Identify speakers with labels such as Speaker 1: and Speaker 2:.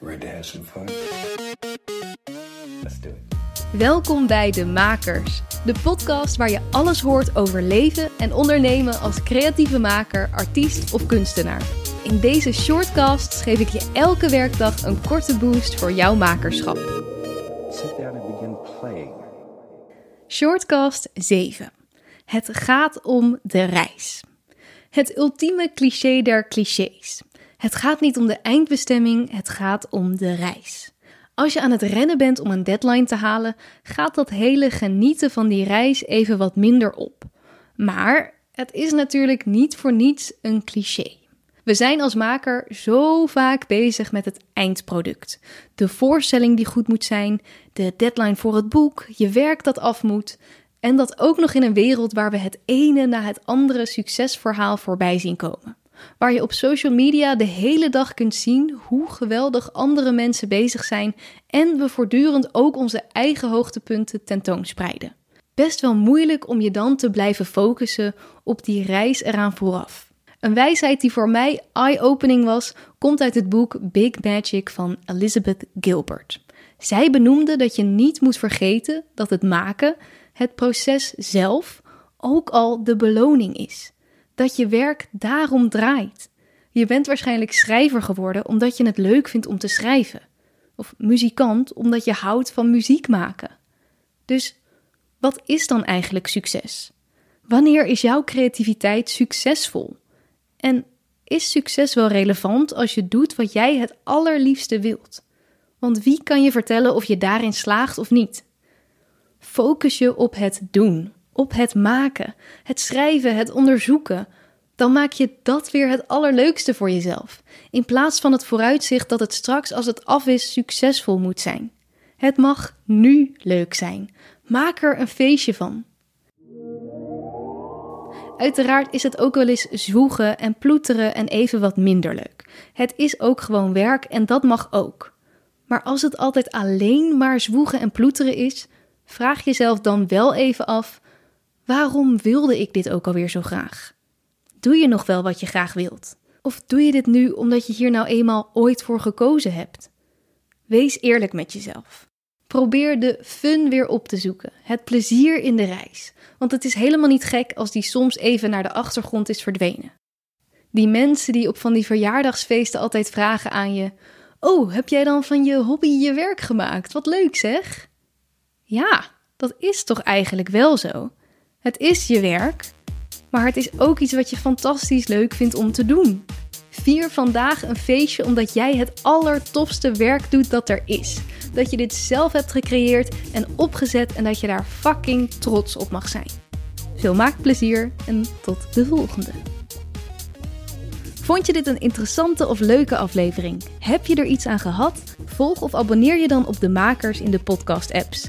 Speaker 1: Ready to have some fun? Let's do it.
Speaker 2: Welkom bij De Makers, de podcast waar je alles hoort over leven en ondernemen als creatieve maker, artiest of kunstenaar. In deze shortcasts geef ik je elke werkdag een korte boost voor jouw makerschap.
Speaker 1: Sit down and begin playing.
Speaker 2: Shortcast 7. Het gaat om de reis. Het ultieme cliché der clichés. Het gaat niet om de eindbestemming, het gaat om de reis. Als je aan het rennen bent om een deadline te halen, gaat dat hele genieten van die reis even wat minder op. Maar het is natuurlijk niet voor niets een cliché. We zijn als maker zo vaak bezig met het eindproduct. De voorstelling die goed moet zijn, de deadline voor het boek, je werk dat af moet. En dat ook nog in een wereld waar we het ene na het andere succesverhaal voorbij zien komen. Waar je op social media de hele dag kunt zien hoe geweldig andere mensen bezig zijn en we voortdurend ook onze eigen hoogtepunten tentoonspreiden. Best wel moeilijk om je dan te blijven focussen op die reis eraan vooraf. Een wijsheid die voor mij eye-opening was, komt uit het boek Big Magic van Elizabeth Gilbert. Zij benoemde dat je niet moet vergeten dat het maken, het proces zelf, ook al de beloning is dat je werk daarom draait. Je bent waarschijnlijk schrijver geworden omdat je het leuk vindt om te schrijven. Of muzikant omdat je houdt van muziek maken. Dus wat is dan eigenlijk succes? Wanneer is jouw creativiteit succesvol? En is succes wel relevant als je doet wat jij het allerliefste wilt? Want wie kan je vertellen of je daarin slaagt of niet? Focus je op het doen, op het maken, het schrijven, het onderzoeken, dan maak je dat weer het allerleukste voor jezelf. In plaats van het vooruitzicht dat het straks als het af is succesvol moet zijn. Het mag nu leuk zijn. Maak er een feestje van. Uiteraard is het ook wel eens zwoegen en ploeteren en even wat minder leuk. Het is ook gewoon werk en dat mag ook. Maar als het altijd alleen maar zwoegen en ploeteren is, vraag jezelf dan wel even af: waarom wilde ik dit ook alweer zo graag? Doe je nog wel wat je graag wilt? Of doe je dit nu omdat je hier nou eenmaal ooit voor gekozen hebt? Wees eerlijk met jezelf. Probeer de fun weer op te zoeken, het plezier in de reis. Want het is helemaal niet gek als die soms even naar de achtergrond is verdwenen. Die mensen die op van die verjaardagsfeesten altijd vragen aan je: Oh, heb jij dan van je hobby je werk gemaakt? Wat leuk zeg! Ja, dat is toch eigenlijk wel zo. Het is je werk, maar het is ook iets wat je fantastisch leuk vindt om te doen. Vier vandaag een feestje omdat jij het allertofste werk doet dat er is. Dat je dit zelf hebt gecreëerd en opgezet en dat je daar fucking trots op mag zijn. Veel maakplezier en tot de volgende. Vond je dit een interessante of leuke aflevering? Heb je er iets aan gehad? Volg of abonneer je dan op de makers in de podcast-apps.